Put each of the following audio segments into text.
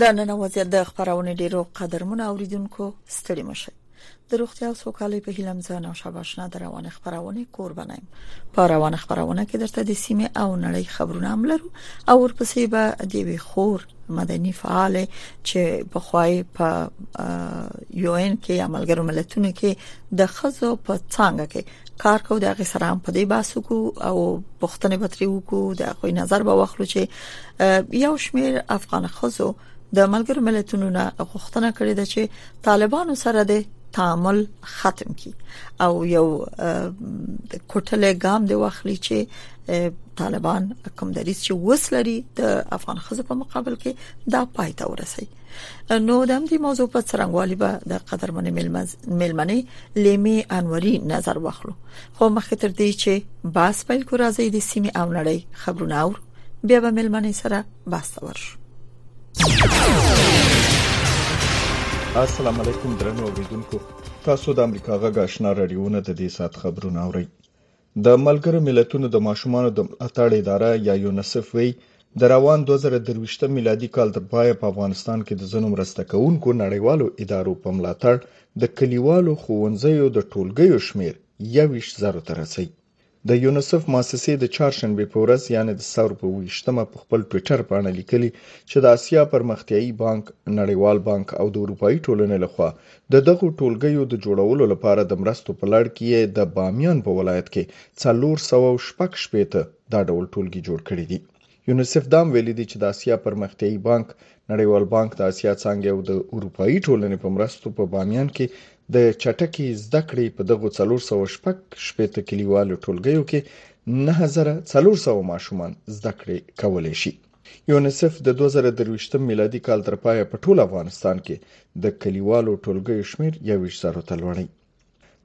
د نن وضعیت د خبرونه ډیرو قدرمن اوریدونکو ستړي مشه د روغتیا او سوکالۍ په هیله مزه او شاباشنا د روان خبرونه قربانه یم په روان خبرونه کې درته د سیمه او نړۍ خبرونه هم لرو او ورپسې به د وی خور مدني فعال چې په خوای په یو ان کې عملګرو ملتونو کې د خزو په څنګه کې کار کو د هغه سره هم په دې باسو کو او پښتنې بتري وکړو د هغه نظر به واخلو چې یو شمیر افغان خزو د ملګرو ملتونو نه غوښتنه کړې ده چې طالبانو سره د تعامل ختم کی او یو کوټله ګام دی واخلي چې طالبان کوم دریس چې وسلري د افغان خزو په مقابل کې دا پای ته ورسي نو د همدې موضوع په څرنګوالي به د قدرمن ملمنې لیمه انوري نظر واخلو خو مخکې تر دې چې باس پیل کو راځي د سیمه او نړۍ خبرونه اور بیا به ملمنې سره باس ورشو السلام علیکم درنو اوریدونکو تاسو د امریکا غږ آشنا رادیوونه د دې سات خبرونه اورئ د ملګرو ملتونو د ماشومانو د ملاتړ اداره یا یونسف وی د روان 2023 میلادي کال تر پایه په افغانستان کې د ځنو مرسته کوونکو نړیوالو ادارو په ملاتړ د کلیوالو ښوونځیو د ټولګیو شمیر 21 زرو ته رسي د یونسف مؤسسې د چهارشنبې په ورځ یعنی د ثور په 28مه په خپل ټویټر پاڼه لیکلي چې د آسیا پرمختیایي بانک نړیوال بانک او د اروپایي ټولنې لخوا د دغو ټولګیو د جوړولو لپاره د مرستو په لړ کې یې د بامیان په ولایت کې څلور سوه او شپږ شپېته دا ډول ټولګي جوړ کړي دي. یونیسف دا هم ویلي دي چې د اسیا پرمختیایي بانک، نړیوال بانک د اسیا څانګې او د اروپایي ټولنې په مرستو په بامیان کې د چټکې زده کړې په دغو څلور سوه او شپږ شپېته کلیوالو ټولګیو کې نهه زره څلور سوه ماشومان زده کړې کولی شي. یونیسف د دوه زره درویشتم میلادي کال تر پایه په ټول افغانستان کې د کلیوالو ټولګیو شمېر یوویشت زرو ته لوړوي.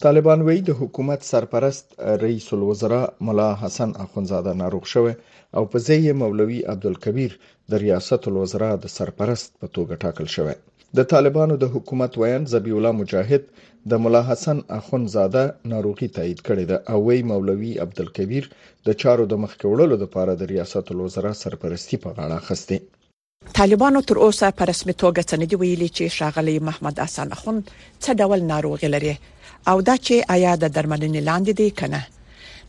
طالبان وایي د حکومت سرپرست رئیس الوزرا ملا حسن اخوندزاده ناروغ شوی او په ځای یې مولوي عبدالکبیر د ریاست الوزرا د سرپرست په توګه ټاکل شوی. د طالبانو د حکومت ویاند ذبیح الله مجاهد د ملا حسن اخون زاده ناروغي تایید کړې ده او وی مولوي عبدالکبیر د چارو د مخکې وړلو لپاره د ریاست الوزرا سرپرستی په غاړه اخستې طالبانو تر اوسه په رسمي توګه څه نه دی ویلي چې ښاغلی محمد حسن اخون څه ډول ناروغي لري او دا چې آیا د درملنې لاندې دی کنه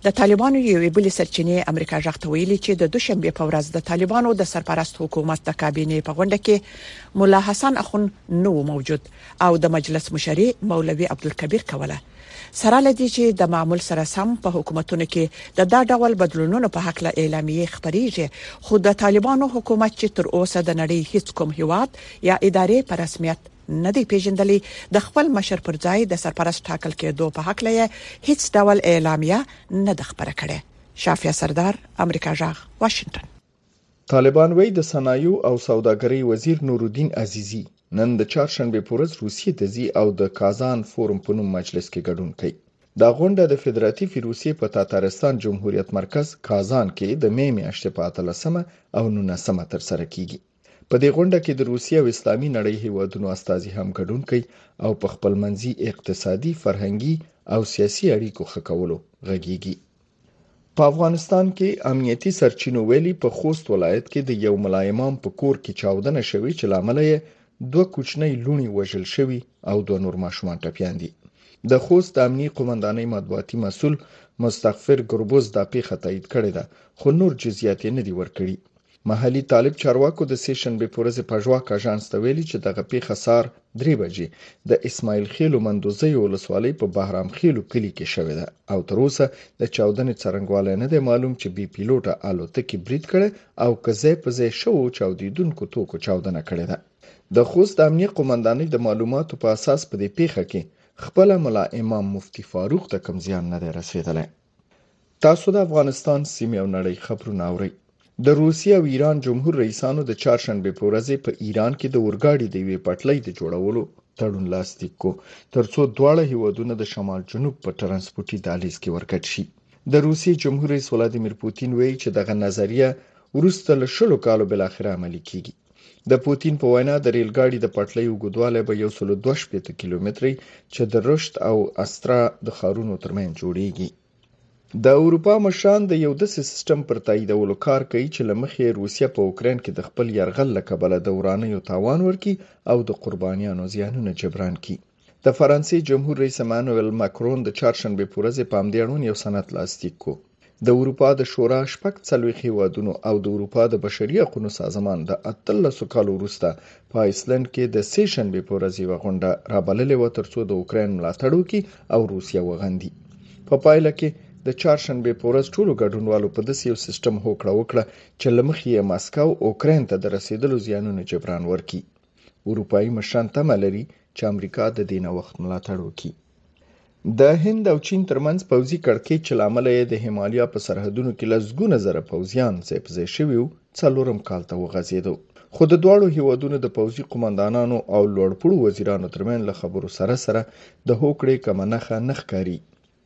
د طالبانو یوې بلې سرچینې امریکا غږ ته ویلي چې د دوشنبې په ورځ د طالبانو د سرپرست حکومت د کابینې په غونډه کې مولا حسن اخون نه و موجود او د مجلس مشري مولوي عبدالکبیر کوله سره لدی چې د معمول سره سم په حکومتونو کې د دا ډول بدلونونو په حق له اعلامیه خبريږي خو د طالبانو حکومت چې تر اوسه د نړۍ هیڅ کوم هیواد یا ادارې په رسمیت نه دی پېژندلی، د خپل مشر پر ځای د سرپرست ټاکل کېدو په هکله یې هېڅ ډول اعلامیه نه ده خپره کړې. شافیه سردار، امریکا غږ، واشنګټن. طالبان وایي د صنایعو او سوداګرۍ وزیر نورالدین عزیزي نن د چهارشنبې په ورځ روسیې ته ځي او د کازان فورم په نوم مجلس کې ګډون کوي. دا غونډه د فدراتیفې روسیې په تاتارستان جمهوریت مرکز کازان کې د مې میاشتې په اتلسمه او نولسمه ترسره کېږي. په دې غونډه کې د روسیې او اسلامي نړۍ هیوادونو استازي هم ګډون کوي او په خپلمنځي اقتصادي، فرهنګي او سیاسي اړیکو ښه کولو غږیږي. په افغانستان کې امنیتي سرچینو ویلي په خوست ولایت کې د یو ملا امام په کور کې چاودنه شوې چې لامل یې دوه کوچنۍ لونی وژل شوي او دوه نور ماشومان ټپیان دي. د خوست د امنیي قومندانۍ مطبوعاتي مسول مستغفر ګربز دا پیښه تایید کړې ده خو نور جزئیات یې نه دي ورکړي. محلي طالب چارواکو د سې شنبې په ورځ پژواک اژانس ته ویلي چې دغه پیښه سار درې بجې د اسماعیل خېلو مندوزیو ولسوالۍ په بهرام خېلو کلي کې شوې ده او تر اوسه د چاودنې څرنګوالی نه دی معلوم چې بې پیلوټه الوتکې برید کړی او که ځای په ځای شوو چاودیدونکو توکو چاودنه کړې ده د خوست د امنیه قومندانۍ د معلوماتو په اساس په دې پیښه کې خپله ملا امام مفتی فاروق ته کوم زیان نه دی رسیدلی تاسو د افغانستان سیمې او نړۍ خبرونه اورئ د روسیې او ایران جمهور رئیسانو د چهارشنبې په ورځ په ایران کې د اورګاډي د یوې پټلۍ د جوړولو تړون لاسلیک کو ترڅو دواړه هیوادونه د شمال جنوب په ترانسپورتي دهلیز کې ورګډ شي د روسیې جمهور رئیس ولادیمیر پوتین وایي چې دغه نظریه وروسته له شلو کالو بل اخر عملی کیږي د پوتین په وینا د ریل ګاډي د پټلۍ اوږدوالی به یو سل دوه شپېته کیلومتري چې د رشت او استرا د ښارونو ترمنځ جوړیږي د اروپا مشران د یو داسې سیستم پر تاییدولو کار کوي چې لمخې روسیه په اوکراین کې د خپل یرغل له کبله د ورانیو تاوان ورکړي او د قربانیانو زیانونه جبران کړي د فرانسې جمهور رئیس امانوئل ماکرون د چهارشنبې په ورځ په همدې اړوند یو سند لاسلیک کړ. د اروپا د شورا شپږ څلوېښت هیوادونو او د اروپا د بشري حقونو سازمان د اتلس کالو وروسته په ایسلند کې د سې شنبې په ورځ یو غونډه رابللې و ترڅو د اوکراین ملاتړ وکړي او روسیه وغندي په پایله کې د چهارشنبې په ورځ ټولو ګډونوالو په داسې یو سیستم هوکړه وکړه چې له مخې یې مسکو اوکراین ته د رسیدلو زیانونو جبران ورکړي اروپايي مشران تمه لري چې امریکا د دې نوښت ملاتړ وکړي. د هند او چین ترمنځ پوځي کړکېچ چې له امله یې د هیمالیا په سرحدونو کې لسګونه زره پوځیان ځای په ځای شوي وو، څلورم کال ته وغځېدو. خو د دواړو هیوادونو د پوځي قوماندانانو او لوړپوړو وزیرانو ترمنځ له خبرو سره سره د هوکړې کومه نښه نه ښکاري.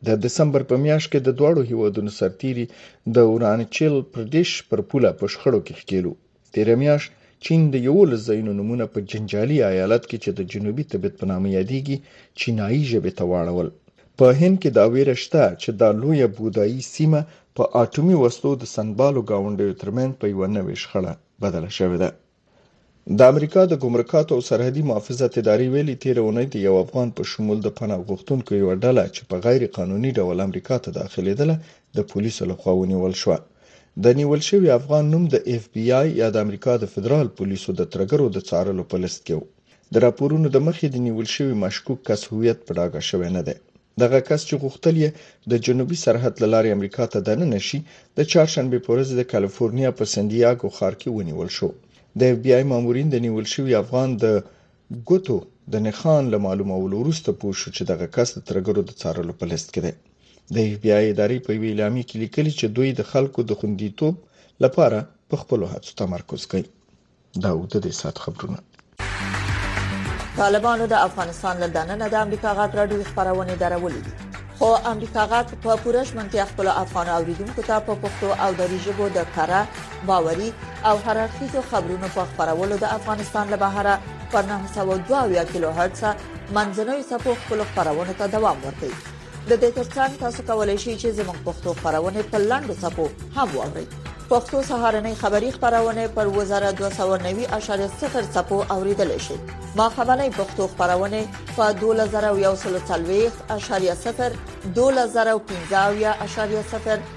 د دسمبر په میاشت کې د دواړو هیوادونو سرتیري د اورانچل پردیش پر پوله په شخړو کې ښکیلو تیر میاشت چین د یو له ځایونو نمونه په جنجالي ایالت کې چې د جنوبي تبت په نامه یادېږي چینایي ژبې ته واړول په هند کې دا ویره شته چې دا لویه بودایي سیمه په اټومي وسلو د سنبالو گاونډیو ترمنځ په یو نوې شخړه بدله شوې ده د امریکا د ګمرکاتو او سرحدي محافظت ادارې ویلي تیره اونۍ د یو افغان په شمول د پناه غوښتونکو یوه ډله چې په غیر قانوني ډول امریکا ته داخلېدله د پولیسو لخوا ونیول شوه. د نیول شوي افغان نوم د اف بي آی یا د امریکا د فدرال پولیسو د ترګرو د څارلو په لست کې و. د راپورونو د مخې د نیول شوي مشکوک کس هویت په ډاګه شوی نه دی. دغه کس چې غوښتل یې د جنوبي سرحد له لارې امریکا ته دننه شي، د چهارشنبې په ورځ د کالیفورنیا په سندیاګو ښار کې ونیول شو. د اف بي آی مامورین د نیول شوي افغان د ګوتو د نښان له معلومولو وروسته پوه شو چې دغه کس د ترګرو د څارلو په لیست کې دی. د اف بي آی ادارې په یوې اعلامیې کې لیکلي چې دوی د خلکو د خوندیتوب لپاره په خپلو هڅو تمرکز کوي. دا اوته د سات خبرونه طالبانو د افغانستان له دننه د امریکا غاټ راډیو خبرونه درولې دي خو امریکا غاټ په پوره شمنتیا خپل افغان اوریدونکو ته په پښتو او دری ژبه د کره باوري او هررخیزو خبرونو په خبرولو د افغانستان له بهره پر 902 کیلو هرتز منځنوي سپو خپل خبرونه ته دوام ورکوي د دې ترڅنګ تاسو کولی شئ چې زموږ پښتو خبرونه په لاندو ټکو هم واورئ پښتو سهارنۍ خبری خبرونه پر وزارت 290.0 سپو اوریدل شي ما خبرنۍ پښتو خبرونه په 2040.0 2015.0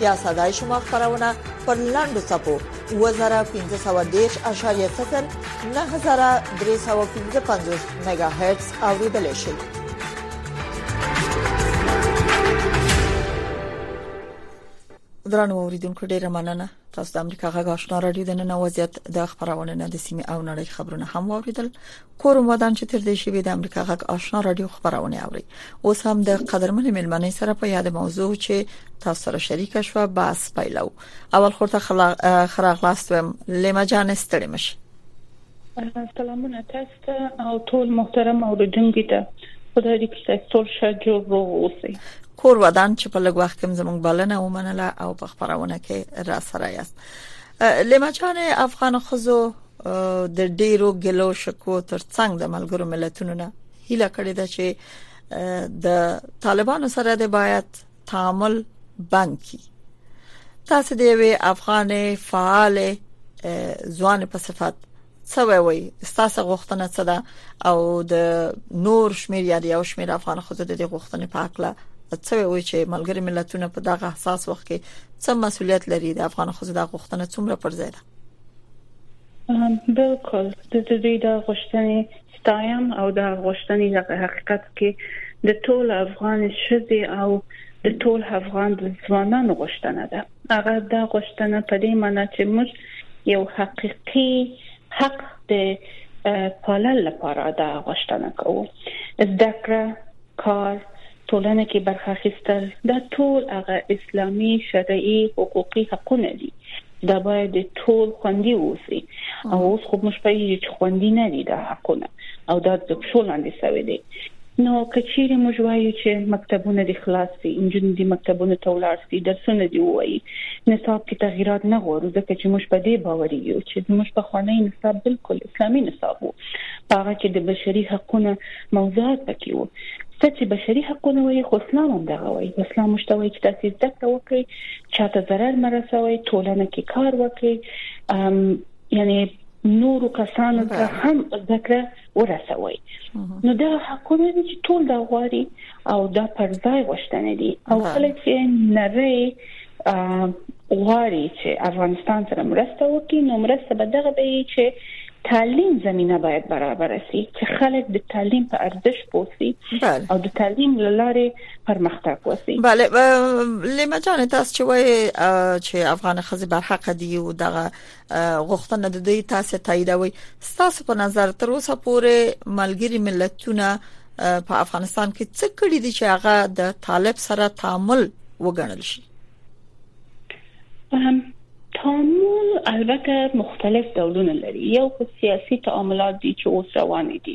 یا صدای شما خبرونه پر لاندو صفو 2513.0 9315 میگا هرتز اوریدل شي درنو اوریدونکو ډیره مننه تاسو د امریکا غږ آشنا رادیو د نن وضعیت د خبرونه د سیمه او نړۍ خبرونه هم واوریدل کورم ودان چې تر دې شیبې د امریکا غږ آشنا رادیو خبرونه اوري اوس هم د قدرمن ملمنې سره په یاد موضوع چې تاسو سره شریک شوه بس پیلو اول خورته خراغلاست وم لمه جان ستړي مشه سلامونه تاسو ته او ټول محترم اوریدونکو ته خدای دې کړي تاسو ټول ښه جوړ اوسئ کور ودان چې په لږ وخت کې زموږ بلنه ومنله او په خبرونه کې را سره یاست لمه جان افغان خزو د ډیرو ګلو شکو ترڅنګ د ملګرو ملتونو نه هیله کړې ده چې د طالبانو سره د باید تعامل بند کی تاسو د یوې افغان فعال ځوان په صفت څه وایي ستاسو غوښتنه څه ده او د نور شمیر یا یو شمیر افغان خزو د غوښتنې په حق له څه وایي چې ملګری ملتونه په دغه حساس وخت کې څه مسولیت لري د افغان خزو د غوښتنه څومره پر ځای ده بلکل زه د دوی دا غوښتنې ستایم او دا غوښتنې دغه حقیقت کې د ټول افغان شذې او د ټول افغان ځوانانو غوښتنه ده هغه دا غوښتنه په دې معنی چې موږ یو حقيقي حق د پالل لپاره دا غوښتنه کوو زده کړه کار ټولنه کې برخه اخیستل دا ټول هغه اسلامي، شرعي، حقوقي حقونه دي چې دا باید ټول خوندي واوسي او اوس خو موږ پوهیږو چې خوندي نه دي دا حقونه او دا د پښو لاندې شوي دي. نو که چیرې موږ وایو چې مکتبونه دې خلاص شي، نجونې دې مکتبونو ته ولاړ شي، درسونه دې ووایي، نصاب کې تغییرات نه غواړو، ځکه چې موږ په دې باوري یو چې زموږ پخوانی نصاب بالکل اسلامي نصاب و، په هغه کې د بشري حقونه موضوعات پکې وو څه چې بشري حقونه وایي خو اسلام هم دغه وایي اسلام موږ ته وایي چې تاسو زده کړه وکړئ چاته ضرر مه رسوئ ټولنه کې کار وکړئ یعنی نورو کسانو ته هم ذکر ورسوي نو دا حقونه دي چې ټول دا غواړي او دا پر ځای غوښتنه دي او کله چې نری غواړي چې افغانستان سره مرسته وکړي نو مرسته به دغه به یي چې تعلیم زمينه باید برابر شي چې خلک د تعلیم په ارزش پوسی او د تعلیم لارې پرمختګ وسی بله لمه جان تاسو چې وایي چې افغان خزي برحق دی او دغه غوښتنه د دوی تاسو تاییدوي ستاسو په نظر تر اوسه پورې ملګری ملتونه په افغانستان کې څه کړی دي چې هغه د طالب سره تعامل وګڼل شي تعامل البته مختلف ډولونه لري یو خو سیاسي تعاملات دي چې اوس روان دي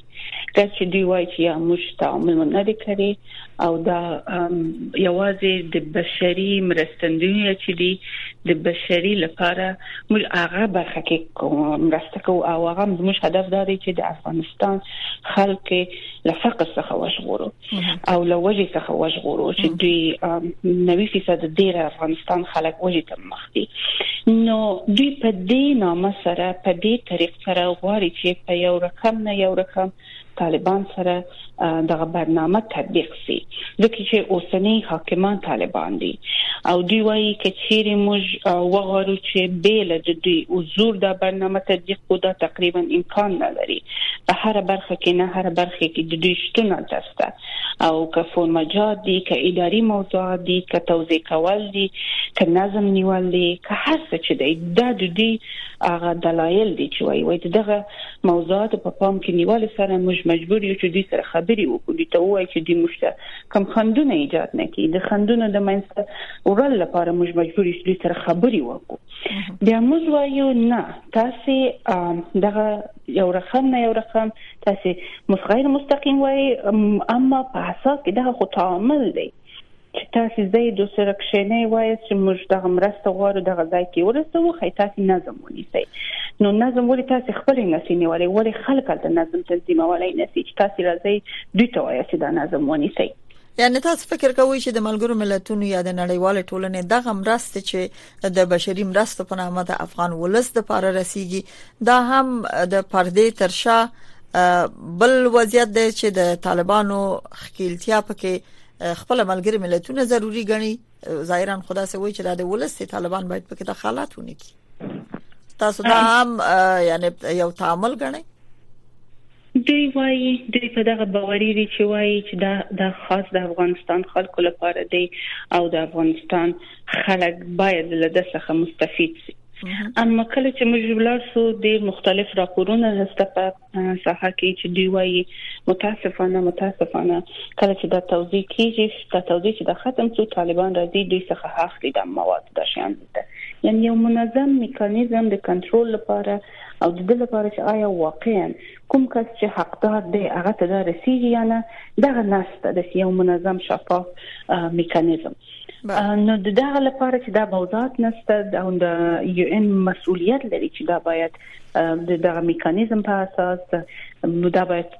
که چې دی وایي چې موږ تعامل نه دي کړی او دا یوازې د بشري مرستندوی چې دی د بشري لپاره موږ هغه برخه کې مرسته کوو او هغه موږ هدف دا دی چې د افغانستان خلک له فقر څخه وژغورو او له وجې څخه وژغورو چې دوی 90% ډیر افغانستان خلک وجې ته مخ دي نو دوی په دې نامه سره په دې طریق سره غواړي چې په یو رقم نه یو رقم طالبان سره دغه برنامه تطبیق سي ځکه چې اوسنی حاکمان طالبان دي او دوی وایي کچيري موږ وغواړو چې بیل د دوی حضور دا برنامه تطبیق کو دا تقریبا امکان نه لري په هر برخه کې نه هر برخه کې د دوی شتون تاسو او که فورمجات دي که اداري موضوعات دي که توزیع کول دي که نظم نیول دي که هر څه چې دی دا د دوی هغه دلایل دي چې وایي وایي دغه موضوعاتو په پام کې نیولو سره موږ مجبور یو چې دوی سره خبرې وکړو دوی ته ووایو چې دوی موږ ته کم خندونه ایجاد نه کړي د خندونو د منځته ورل لپاره موږ مجبور یو چې دوی سره خبرې وکړو بیا موږ وایو نه تاسو دغه یو رقم نه یو رقم تاسو مس غیر مستقیم وای اما په اساس کې دا خو تعامل دی چې تاسې ځئ دوسره کښېنئ وایي چې موږ دغه مرسته غواړو دغه ځای کې ورسوو خی تاسې نظم ونیسئ نو نظم ولې تاسې خپل نسی نیولای ولې خلک د نظم تنظیمولای نسی چې تاسې راځئ دوی ته وایي چې دا نظم ونیسئ یعنی تاسو فکر کوئ چې د ملګرو ملتونو یا د نړیوال ټولنې دغه مرسته چې د بشري مرستو په نامه د افغان ولس د پاره رسیږي دا هم د پردې ترشا بل وضعیت دی چې د طالبانو خکیلتیا پکې خپل ملګری ملتونه ضروری ګڼي ظاهرا خدا سه وای چې د ولست طالبان باید پکې دخالت ونی کی تاسو دا هم یعنی یو تعامل ګڼي دوی وایي دوی په دغه باوري دي چې وایي چې دا د خاص د افغانستان خلکو لپاره دی او د افغانستان خلک باید له د څخه مستفید شي اما کله چې موږ ولر سو د مختلف راپورونو هسته په ساحه کې چې دوی وایي متاسفانه متاسفانه کله چې دا توضیح کیږي دا توضیح چې د ختم څو طالبان راځي دوی څخه اخلي د مواد د شان ته یعنی یو منظم میکانیزم د کنټرول لپاره او د دې لپاره چې آیا واقعا کوم کس چې حقدار دی هغه ته دا رسیږي یا نه دغه نشته د یو منظم شفاف میکانیزم بله. نو د دغه لپاره چې دا موضوعات نشته او د یو ان مسولیت لري چې دا باید د دغه میکانیزم په اساس نو دا باید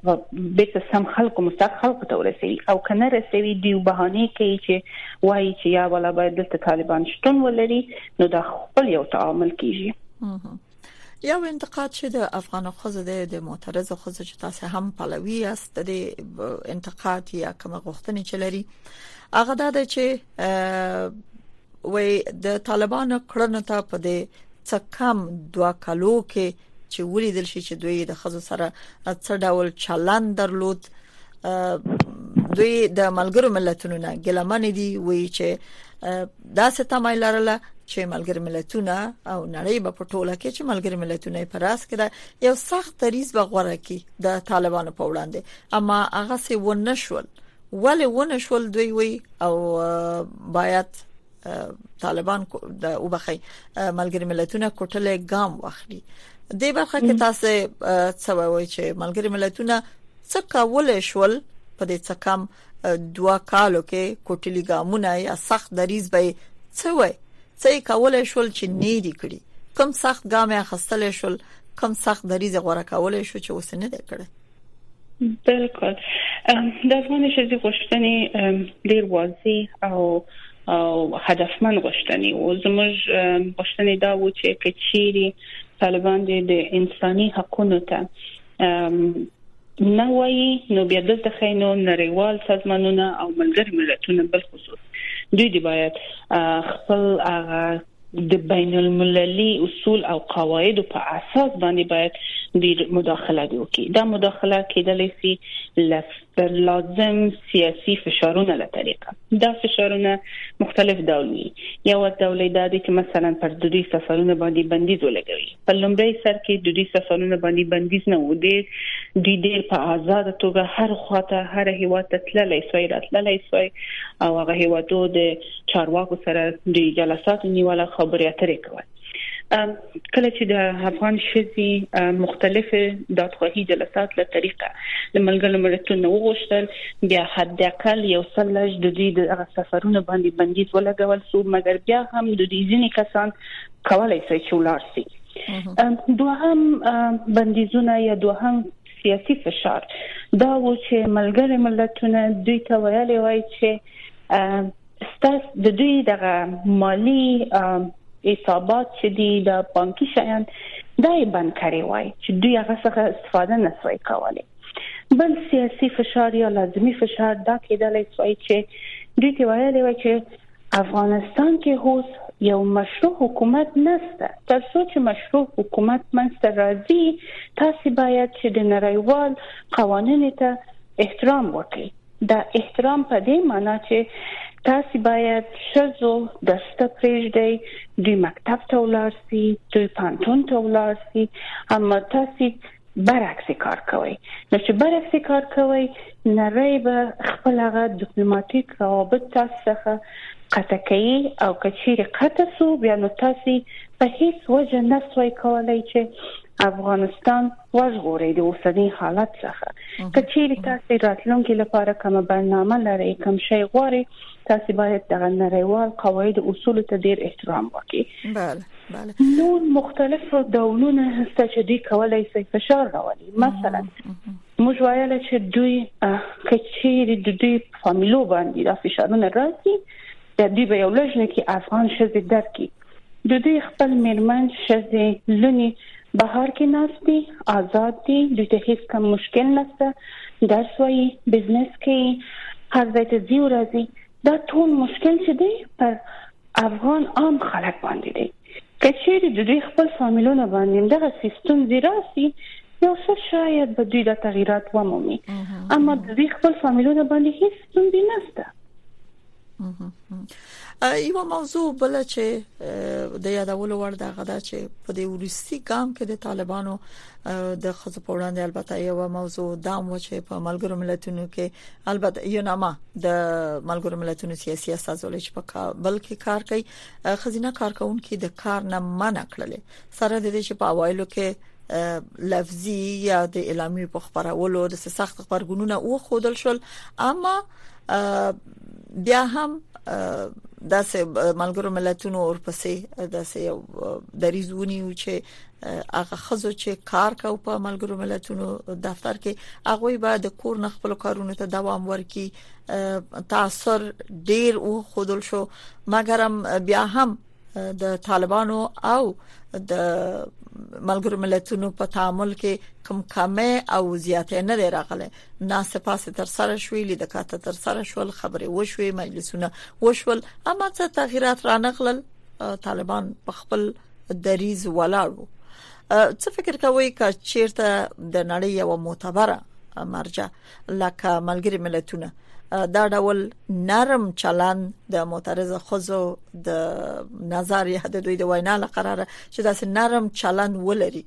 بیرته سم خلکو مستحق خلکو ته ورسي او کنه رسوي دی بهانه کوي چې وایي چې یا ولا باید دلته طالبان شتون ولري نو دا خپل یو تعامل کیږي یو انتقاد چې د افغان خوځو د معترض خوځو چې تاسو هم پلوي است د انتقاد یا کوم غوښتنې چې لري هغه دا چې وې د طالبانو کړنو ته په دې څه کم دوه کلو کې چې ولیدل شي چې دوی د خزو سره څه ډول چلند درلود دوی د ملګرو ملتونو نه ګلمن دي وی چې دا ستمه لرله چې ملګر ملتونه او نړۍ په ټوله کې چې ملګر ملتونه په راس کې دا یو سخت دریز به غوړه کی د طالبانو په وړاندې اما هغه څه و نه شول ولی ونه شول دوی وی او باید طالبان د وبخي ملګری ملتونه کوټلې ګام واخلي د برخه کې تاسو څه وایي چې ملګری ملتونه څه کول شول په دې څه کم دوا کالو کې کوټلې ګامونه یا سخت دریز به څه وایي څه کول شول چې نه دی کړی کم سخت ګام اخستل شول کم سخت دریز غوړه کول شو چې اوس نه دی کړی بالکل د افغان شذي غوښتنې ډیر واضح او او هدفمن غوښتنې او زموږ غوښتنې دا و چې کچيري طالبان د انساني حقوقو ته نه وایي نو بیا دلته خینو نړیوال سازمانونه او ملګر ملتونه بل خصوص دوی دی باید خپل هغه د بین المللی اصول او قواعد په اساس باندې باید ډیر مداخله دی وکړي دا مداخله کېدلی سي لازم سیاسي فشارونه له طریقه دا فشارونه مختلف ډول وي یو ډول دا دی چې مثلا پر دوی سفرونه باندې بندیز ولګوي په لومړی سر کې دوی سفرونه باندې بندیز نه و دي دوی ډیر په آزاد توګه هر خواته هر هیواد ته تللی سوی راتللی سوی او هغه هیوادو د چارواکو سره د جلساتو نیوله خبرې اترې کول کله چې د افغان شزي مختلف دادخواهي جلسات له طریقه د ملګرو ملتونو وغوښتل بیا حد اقل یو سلج د دوی د سفرونو باندې بندیز ولګول شو مګر بیا هم د دوی ځینې کسان کولای شي چې ولار شي دوهم بندیزونه یا دوهم سیاسي فشار دا و چې ملګرو ملتونو دوی ته ویلي وای چې ستاسو د دوی دغه مالی حسابات چې دی د بانکي شیان دا یې بند کړی وای چې دوی هغه څخه استفاده نه سوی کولای بل سیاسي فشار یا لازمی فشار دا کېدلی سوی چې دوی ته ویلې وای چې افغانستان کې هوس یو مشروع حکومت نشته تر څو چې مشروع حکومت منځته راځي تاسو باید چې د نړیوال قوانینو ته احترام وکړي د احترام په دې معنا چې تاسو باید ښځو درسته پرېږدئ دوی مکتب ته ولاړ سي دوی پانتون ته ولاړ سي اما تاسو برعکس کار کوئ نو چې برعکس کار کوئ نړۍ به خپل هغه ډیپلوماټیک روابط تاسو څخه قطع کوي او کچیر قطع سو بیا نو تاسو په هیڅ وجه نسوي کولای چې افغانستان وژغورئ د اوسنی حالت څخه که چیرې تاسو راتلونکي لپاره کومه برنامه لرئ کوم شی غواړئ تاسو باید دغه نړیوال قواعد او اصول ته ډیر احترام وکړئ بله بله نو مختلف ډولونه هسته چې دوی کولای شي فشار راولي مثلا موږ وایل چې دوی کچېری د دوی فامیلو باندې د فشارونه راځي د دوی به یو لژنه کې افغان شزې درکې د دوی خپل میرمن شزې لونی بهار کې ناس دي آزاد دي دوی ته هیڅ کم مشکل نشته درس وایي بزنس کوي هر ځای ته ځي ورځي دا ټول مشکل چې دی پر افغان عام خلک باندې دی که چیرې د دوی خپل فامیلونه باندې دغه سیستم زیراسي یو څه شاید به دوی د تغیرات ومومي اما د دوی خپل فامیلونه باندې هیڅ ستونزې نشته یو موضوع بل چې د یادولو وړ ده غدا چې په دې ورستي ګام کې د طالبانو د خزو په وړاندې البته یو موضوع دام و چې په ملګرو ملتونو کې البته یو نامه د ملګرو ملتونو سیاسي استازول چې په کابل کې کار کوي خزینه کارکونکو د کار نه منع کړل سره د دې چې په اوایلو کې لفظي یا د اعلامیې په خبرولو د سخت خبرګونونه او خودل شول اما بیا هم داسې ملګرو ملتونو اورپسې داسې یو دریز ونیو چې هغه خزو چې کار کوي په ملګرو ملتونو دفتر کې هغه به د کور نه خپل کارونو ته دوام ورکړي تاثر ډیر او خودل شو مګرم بیا هم د طالبانو او د ملګرو ملتونو په تعامل کې کم کمه او زیاتې نه دی راغله ناسه پاسه تر سره شوې لیده کاته تر سره شول خبرې وشوې مجلسونه وشول اما څه تغیرات رانغلل طالبان په خپل دریز ولاړو څه فکر کوي چې چیرته د نړۍ یو معتبره مرجع لکه ملګری ملتونه دا ډول نرم چلند د معترض خزو د نظر یا د دوی د وینا لپاره چې دا نرم چلند ولري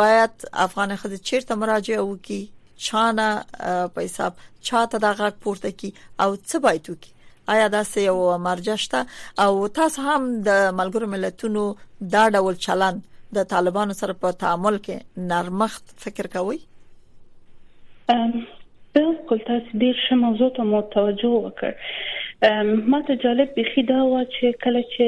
باید افغان خزه چیرته مراجعه وکړي چانه په حساب چاته دا غږ پورته کی او څه باید وکړي آیا دا سه یو مرجع شته او تاسو هم د ملګرو ملتونو دا ډول چلند د طالبانو سره په تعامل کې نرمخت فکر کوئ بالکل تاسو ډیر ښه موضوع ته مو توجه وکړ ما ته جالب بخي دا و چې کله چې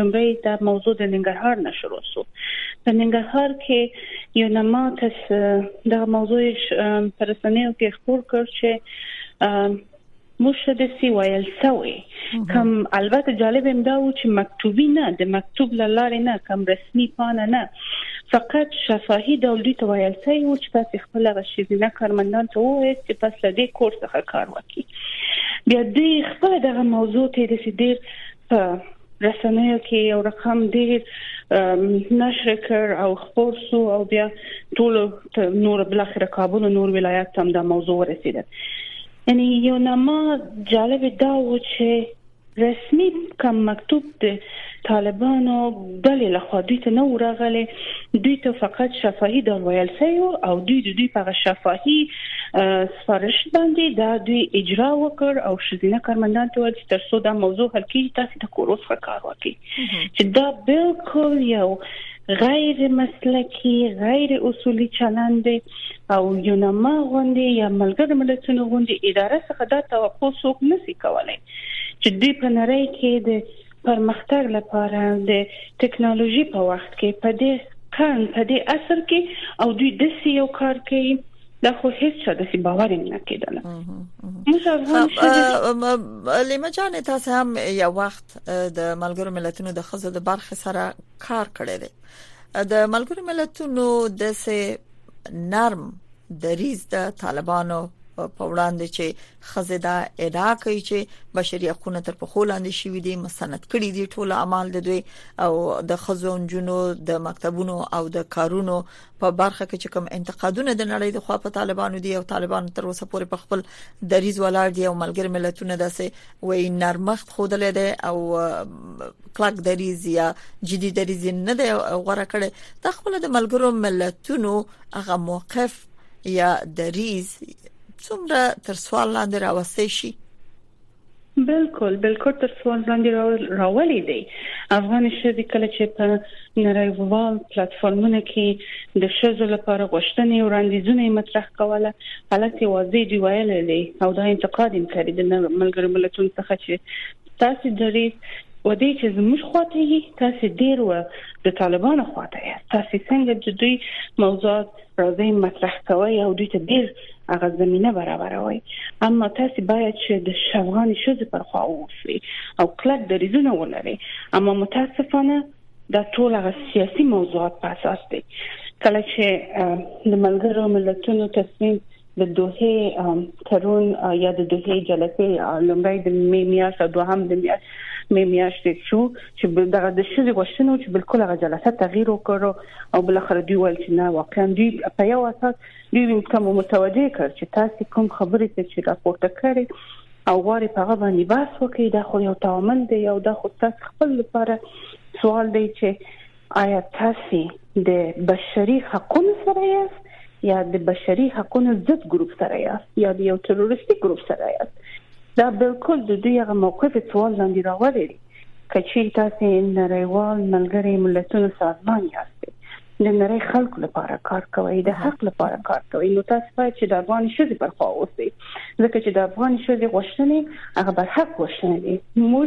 لومړی دا موضوع د ننګرهار نه شروع شو د ننګرهار کې یو نما کس دا موضوع پر رسنیو کې خبر کړ چې موږ ته داسې ویل شوی کوم البته جالب هم دا و چې مکتوبي نه د مکتوب لاره نه کوم رسمي پانه نه فقط شفاهي ډول دوی ته ویل شوی و چې تاسو خپل هغه شیزینه کارمندان ته وایي چې پس له دې کورس څخه کار وکړي بیا دوی خپل دغه موضوع ته د سیدیر په رسنیو کې یو رقم ډیر نشر کړ او خبر سو او بیا ټول نور بل اخر کابل نور ولایت هم دا موضوع ورسیده یعنی یو نامه جالب دا و چې رسمي کوم مکتوب د طالبانو ډلې لخوا دوی ته نه ورغلی دوی ته فقط شفاهي ډول ویل سوی او دوی د دوی په شفاهي سفارش باندې دا دوی اجرا وکړ او شزینه کارمندان ته وایي تر څو دا موضوع حل کیږي تاسو د کورو څخه کار وکړي چې دا بالکل یو غیر مسلکی غیر اصولی چلند دی او یونما غوندي یا ملګر ملتونو غوندي اداره څخه دا توقع څوک نسی کولای چې دوی په نړۍ کې د پرمختګ لپاره د ټکنالوژي په وخت کې په دې قرن په دې عصر کې او دوی د سی یو کار کوي دا خو هیڅ څه د سی باور نه کېدل لیمه جان تاسو هم یو وخت د ملګرو ملتونو د خزو د برخه سره کار کړی دی د ملګرو ملتونو د سه نرم دریز د طالبانو په وړاندې چې خزه دا ادعا کوي چې بشري حقوقونه تر پخو لاندې شوې دي مستند کړي دي ټول اعمال د دوی او د خزو جنونو د مکتبونو او د کارونو په برخه کې چې کوم انتقادونه د نړۍ د خوا په طالبانو دي او طالبان تر اوسه پورې په خپل دریز ولاړ دي او ملګر ملتونه داسې وای نرمخت خودلې ده او کلک دریز یا جدي دریز نه ده غوړه کړي د خپل د ملګرو ملتونو هغه موقف یا دریز څومره تر سوال لاندې راوستي شي بالکل بالکل تر سوال لاندې راولي دی افغان شوی کله چې په نړیوال پلاتفورمونه کې د شزو لپاره غوښتنې او وړاندیزونه مطرح کوله حالت واضح دی ویل لري او دا انتقاد یې کړی د ملګرو ملتونو څخه چې تاسو درې و دې چې زموږ خواته یې تاسو ډیر و د طالبانو خواته یې تاسو څنګه د دوی موضوعات راځي مطرح کوي او دوی ته ډیر هغه زمينه برابروي اما تاسو باید چې د شوغان شوز پر خوا اوسئ او کلک د ریزونه ولري اما متاسفانه دا ټول هغه سیاسي موضوعات په اساس دي کله چې د ملګرو ملتونو تصمیم د دوه ترون یا د دوه جلسې لومړی د می میاشت او دوهم د میاشت می میاشت شو چې دغه د شذ غوښتنو چې بالکل هغه جلسه تغییر وکړو او بل خره دی ول چې نه واقعا دی په یو اساس دی کوم متوجه کړ چې تاسو کوم خبرې ته چې راپورته کړي او غواړي په هغه باندې بحث وکړي دا خو یو تعامل دی او دا خو تاسو خپل لپاره سوال دی چې آیا تاسې د بشري حقونو سره یاست یا د بشري حقونو ضد ګروپ سره یاست یا د یو تروریستي ګروپ سره یاست دا بالکل د دوی هغه موقف سوال لاندې راولي کچیر تاسو نړیوال ملګری ملتونو سازمان یاست د نړۍ خلکو لپاره کار کوي د حق لپاره کار کوي نو تاسو باید چې د افغان شوزي پر خوا اوسئ ځکه چې د افغان شوزي غوښتنې هغه بر حق غوښتنې دي موږ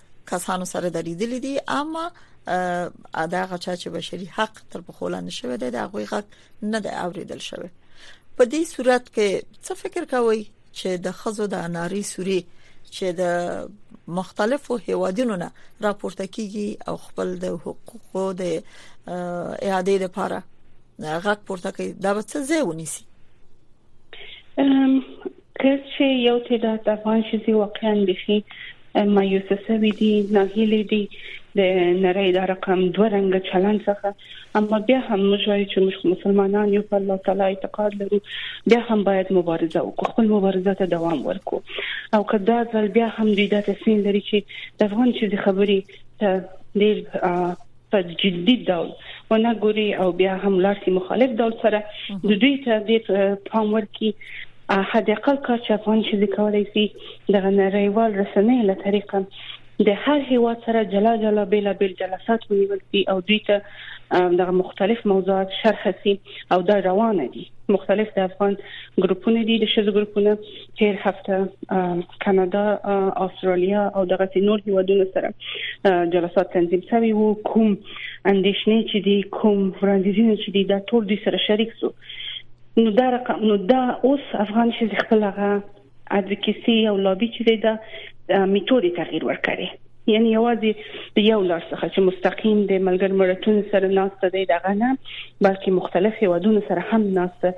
کسانو سره د لیدل دي اما دا غچا چې بشري حق تر بخولان شوی دی دا غوي غږ نه دی اوریدل شوی په دې صورت کې څه فکر کوئ چې د خزو د اناري سوري چې د مختلفو هیوادونو نه راپورته کیږي او خپل د حقوقو د اعاده لپاره غږ پورته کوي دا به څه ځای ونیسي کس چې یو تعداد افغان شزي واقعا بخي مایوس سوي دي ناهیلي دي د نړۍ د رقم دوه رنګ چلن څخه اما بیا هم موږ وایو چې موږ مسلمانان یو په الله تعالی اعتقاد لرو بیا هم باید مبارزه وکړو خپل مبارزه ته دوام ورکړو او که دا ځل بیا هم دوی دا تصمیم لري چې د افغان شزي خبري ته ډیر په جدي ډول ونه ګوري او بیا هم لارسي مخالف ډول سره د دوی ته د پام ورکي حد اقل کار چې افغان شي کولای شي د نړیوال رسنۍ له طریقه د هر هیواد سره جلا جلا بیل بیل جلسات ونیول شي او دوی ته د مختلف موضوعات شرح شي او دا روان دي مختلف د افغان ګروپونه دي د شذ ګروپونه تیر هفته کانادا استرالیا او دغه نور هیوادونو سره جلسات تنظیم شوی وو کوم اندیشنې چې دی کوم وړاندیزونه چې دی دا ټول دوی سره شریک سو نو دا رقم نو دا اوس افغان شې خپل هغه ادوکیسی او لابي چې دی دا میتود تغییر ورکړي یعنی یوازې د یو لار څخه چې مستقیم د ملګر ملتون سره ناسته دی دغه نه بلکې مختلف هیوادونو سره هم ناسته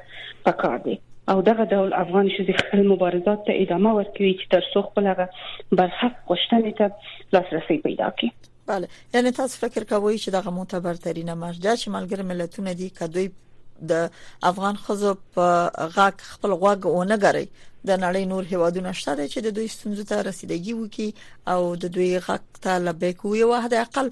پکار دی او دغه ډول افغان ښځې خپل مبارزات ته ادامه ورکوي چې تر څو خپل هغه برحق غوښتنې ته لاسرسي پیدا کړي بله یعنی تاسو فکر کوئ چې دغه معتبر ترینه مرجع چې ملګر ملتونه دي کدوې د افغان خزو په غاک خپل غوګ ونه غري د نړۍ نور هیوادونه شته چې د دوی ستونزو ته رسیدګي وکي او د دوی غاک ته لبیک وي او د اقل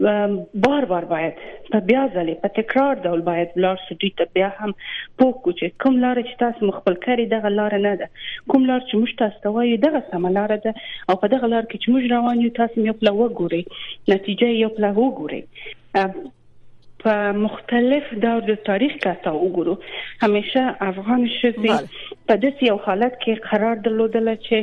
بار بار باید په بیا ځلې په تکرار ډول باید ولار شو دوی ته بیا هم پوه کو چې کوم لار چې تاسو مخبل کړی دغه لار نه ده کوم لار چې موږ تاسو ته وایو دغه سم لار ده او په دغه لار کې چې موږ روان یو تاسو یو پلا وګورئ نتیجه یو پلا وګورئ په مختلف دور د تاریخ کې تا وګورو همیشه افغان شوی په داسې یو حالت کې قرار درلودل چې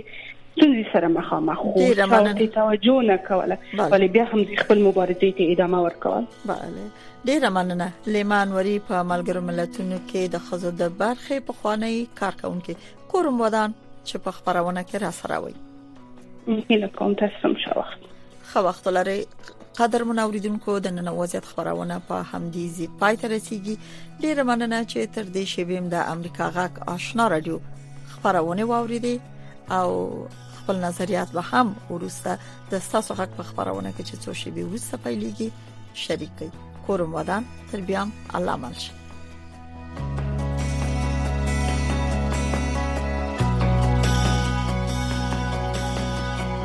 ستونزې سره مخامخ خو څه توجه نه کوله ولې بیا هم خپل مبارزې ته ادامه ورکول بله ډیره مننه لیمان وری په ملګرو ملتونو کې د خزو د برخې په خوانی کارکونکو کورم ودان چې په خبرونه کې را سره وي هله کوم تاسو هم ښه وخت خو وخت لري قدر من اوریدونکو د نن وضعیت خبرونه په همدې زی پای ته رسیدي ډیره مننه چې تر دې شویم د امریکا غاک آشنا رادیو خبرونه واوریدي او خپل نظریات به هم ورسته د تاسو غږ په خبرونه کې چې څو شی به وسه پیلېږي شریک کړئ کوروم ودان تر بیا الله ملشه